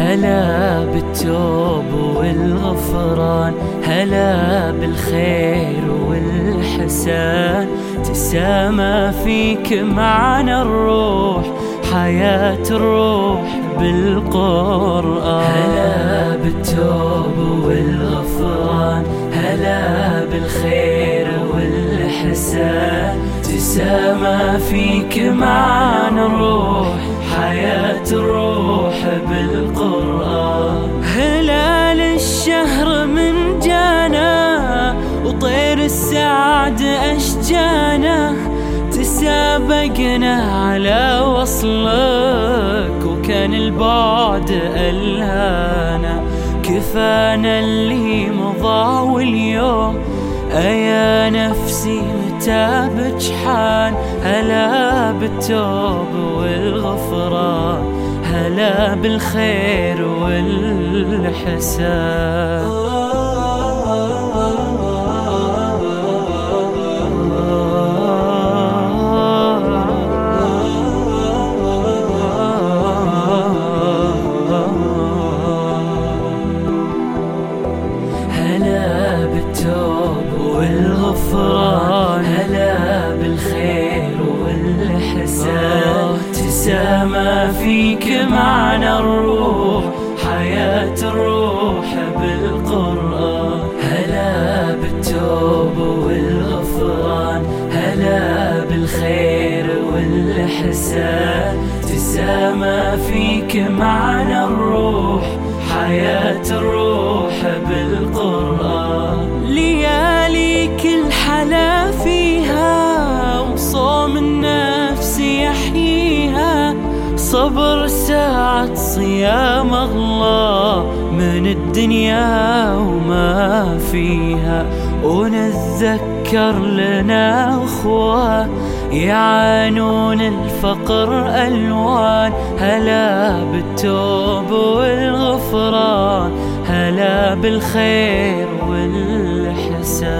هلا بالتوب والغفران هلا بالخير والحسان. تسامى فيك معنا الروح حياة الروح بالقرآن. هلا بالتوب والغفران هلا بالخير تسامى فيك معنا الروح حياة الروح بالقرآن. هلال الشهر من جانا وطير السعد أشجانا. تسابقنا على وصلك وكان البعد ألهانا. كفانا اللي مضى واليوم أيا نفسي متى بجحان هلا بالتوب والغفران هلا بالخير والحسان. والغفران هلا بالخير والحسان تسامى فيك معنى الروح حياة الروح بالقرآن. هلا بالتوب والغفران. هلا بالخير والحسان تسامى فيك معنى الروح حياة الروح صبر ساعة صيام الله من الدنيا وما فيها. ونتذكر لنا أخوة يعانون الفقر ألوان. هلا بالتوب والغفران هلا بالخير والحسان.